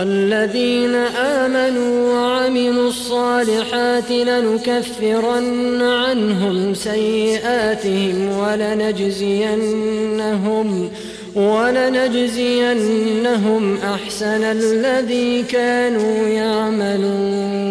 والذين آمنوا وعملوا الصالحات لنكفرن عنهم سيئاتهم ولنجزينهم ولنجزينهم أحسن الذي كانوا يعملون.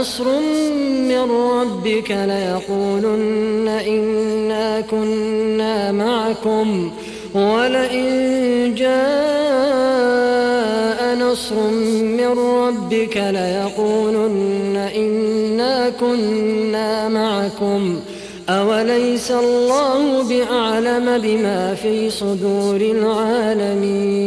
نصر من ربك ليقولن إنا كنا معكم ولئن جاء نصر من ربك ليقولن إنا كنا معكم أوليس الله بأعلم بما في صدور العالمين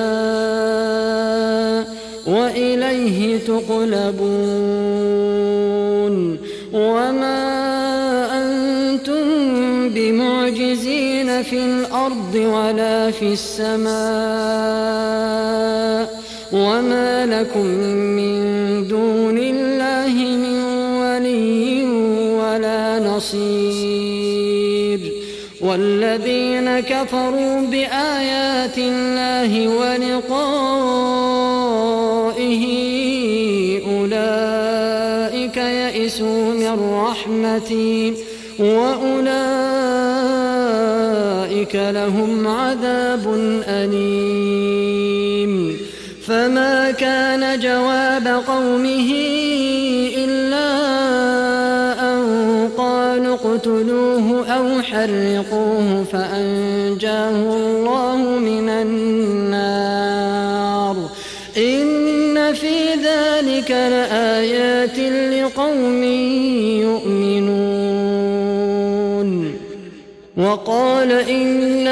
تقلبون وما أنتم بمعجزين في الأرض ولا في السماء وما لكم من دون الله من ولي ولا نصير. والذين كفروا بآيات الله ولقائه أولئك يئسوا من رحمتي. وأولئك لهم عذاب أليم. فما كان جواب قومه إلا أن قالوا اقتلوه أو حرقوه.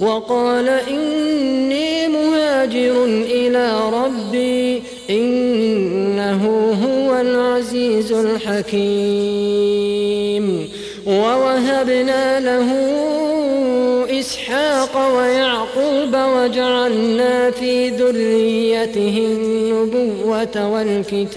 وقال إني مهاجر إلى ربي إنه هو العزيز الحكيم. ووهبنا له إسحاق ويعقوب وجعلنا في ذريته النبوة والكتاب.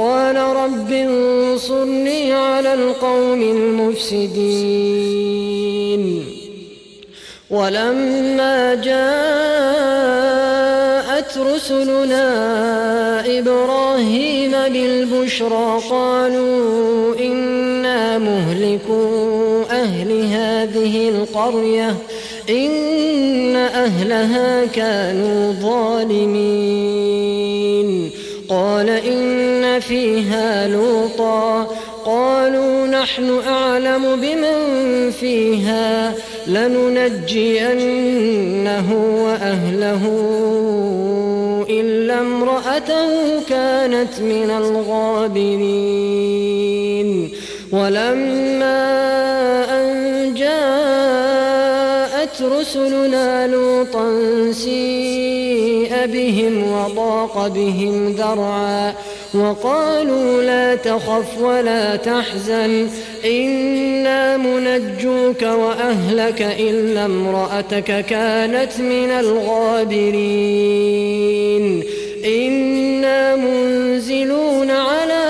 قال رب انصرني على القوم المفسدين. ولما جاءت رسلنا إبراهيم بالبشرى قالوا إنا مهلكو أهل هذه القرية إن أهلها كانوا ظالمين. قال إن فيها لوطا. قالوا نحن أعلم بمن فيها. لننجينه وأهله إلا امرأته كانت من الغابرين. ولما أن جاءت رسلنا لوطا سيء بهم وضاق بهم ذرعا وقالوا لا تخف ولا تحزن إنا منجوك وأهلك إلا امرأتك كانت من الغابرين إنا منزلون على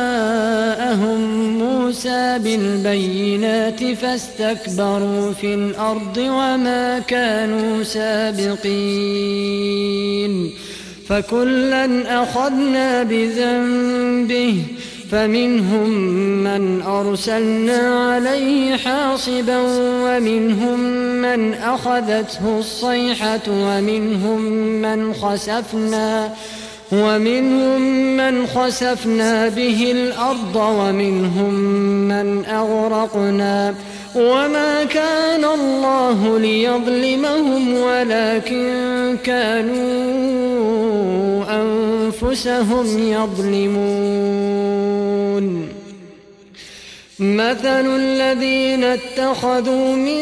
جاءهم موسى بالبينات فاستكبروا في الأرض وما كانوا سابقين فكلا أخذنا بذنبه فمنهم من أرسلنا عليه حاصبا ومنهم من أخذته الصيحة ومنهم من خسفنا ومنهم من خسفنا به الأرض ومنهم من أغرقنا وما كان الله ليظلمهم ولكن كانوا أنفسهم يظلمون. مثل الذين اتخذوا من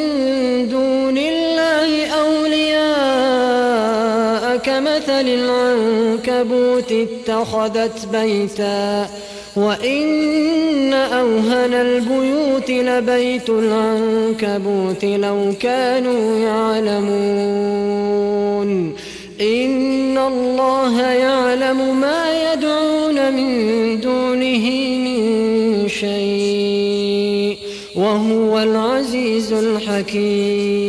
دون الله أولياء كمثل العنكبوت اتخذت بيتا وإن أوهن البيوت لبيت العنكبوت لو كانوا يعلمون. إن الله يعلم ما يدعون من دونه من شيء وهو العزيز الحكيم.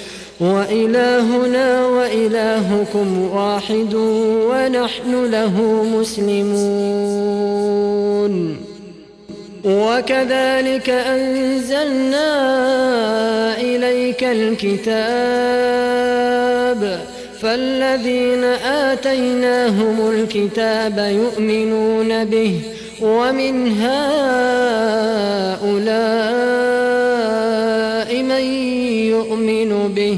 وإلهنا وإلهكم واحد ونحن له مسلمون. وكذلك أنزلنا إليك الكتاب. فالذين آتيناهم الكتاب يؤمنون به. ومن هؤلاء من يؤمن به.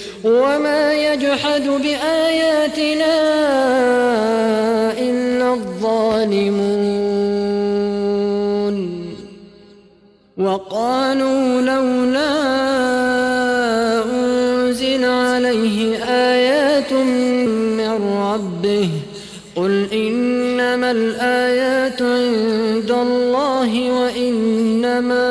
وما يجحد بآياتنا إلا الظالمون. وقالوا لولا أنزل عليه آيات من ربه. قل إنما الآيات عند الله وإنما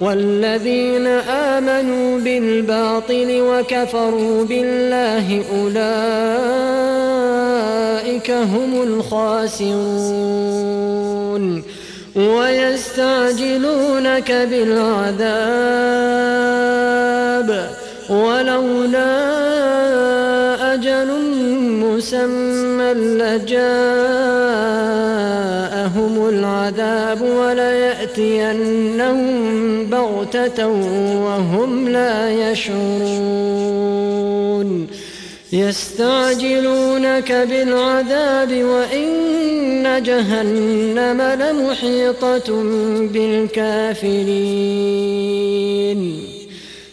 والذين آمنوا بالباطل وكفروا بالله أولئك هم الخاسرون ويستعجلونك بالعذاب ولولا أجل مسمى العذاب وليأتينهم بغتة وهم لا يشعرون. يستعجلونك بالعذاب وإن جهنم لمحيطة بالكافرين.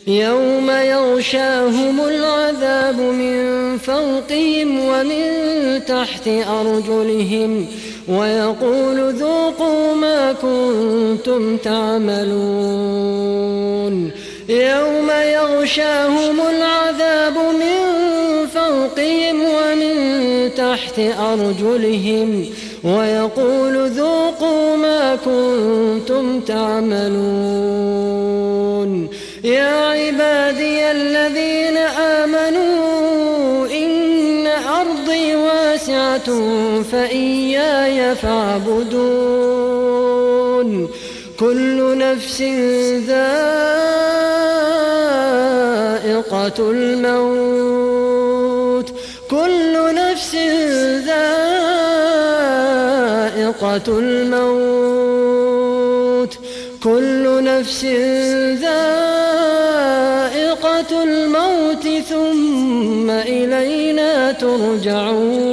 يوم يغشاهم العذاب من فوقهم ومن تحت أرجلهم ويقول ذوقوا ما كنتم تعملون. يوم يغشاهم العذاب من فوقهم ومن تحت أرجلهم. ويقول ذوقوا ما كنتم تعملون. يا فإياي فاعبدون. كل نفس ذائقة الموت. كل نفس ذائقة الموت. كل نفس ذائقة الموت. ثم إلينا ترجعون.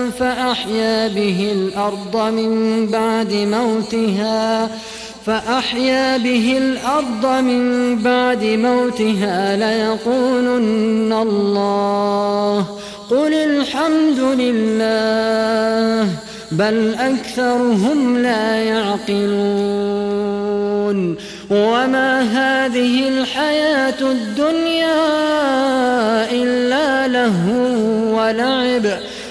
فأحيا به الأرض من بعد موتها فأحيا به الأرض من بعد موتها ليقولن الله قل الحمد لله بل أكثرهم لا يعقلون. وما هذه الحياة الدنيا إلا له ولعب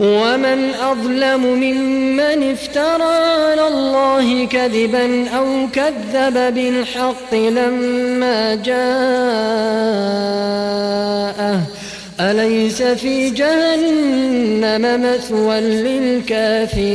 ومن أظلم ممن افترى على الله كذبا أو كذب بالحق لما جاءه أليس في جهنم مثوى للكافرين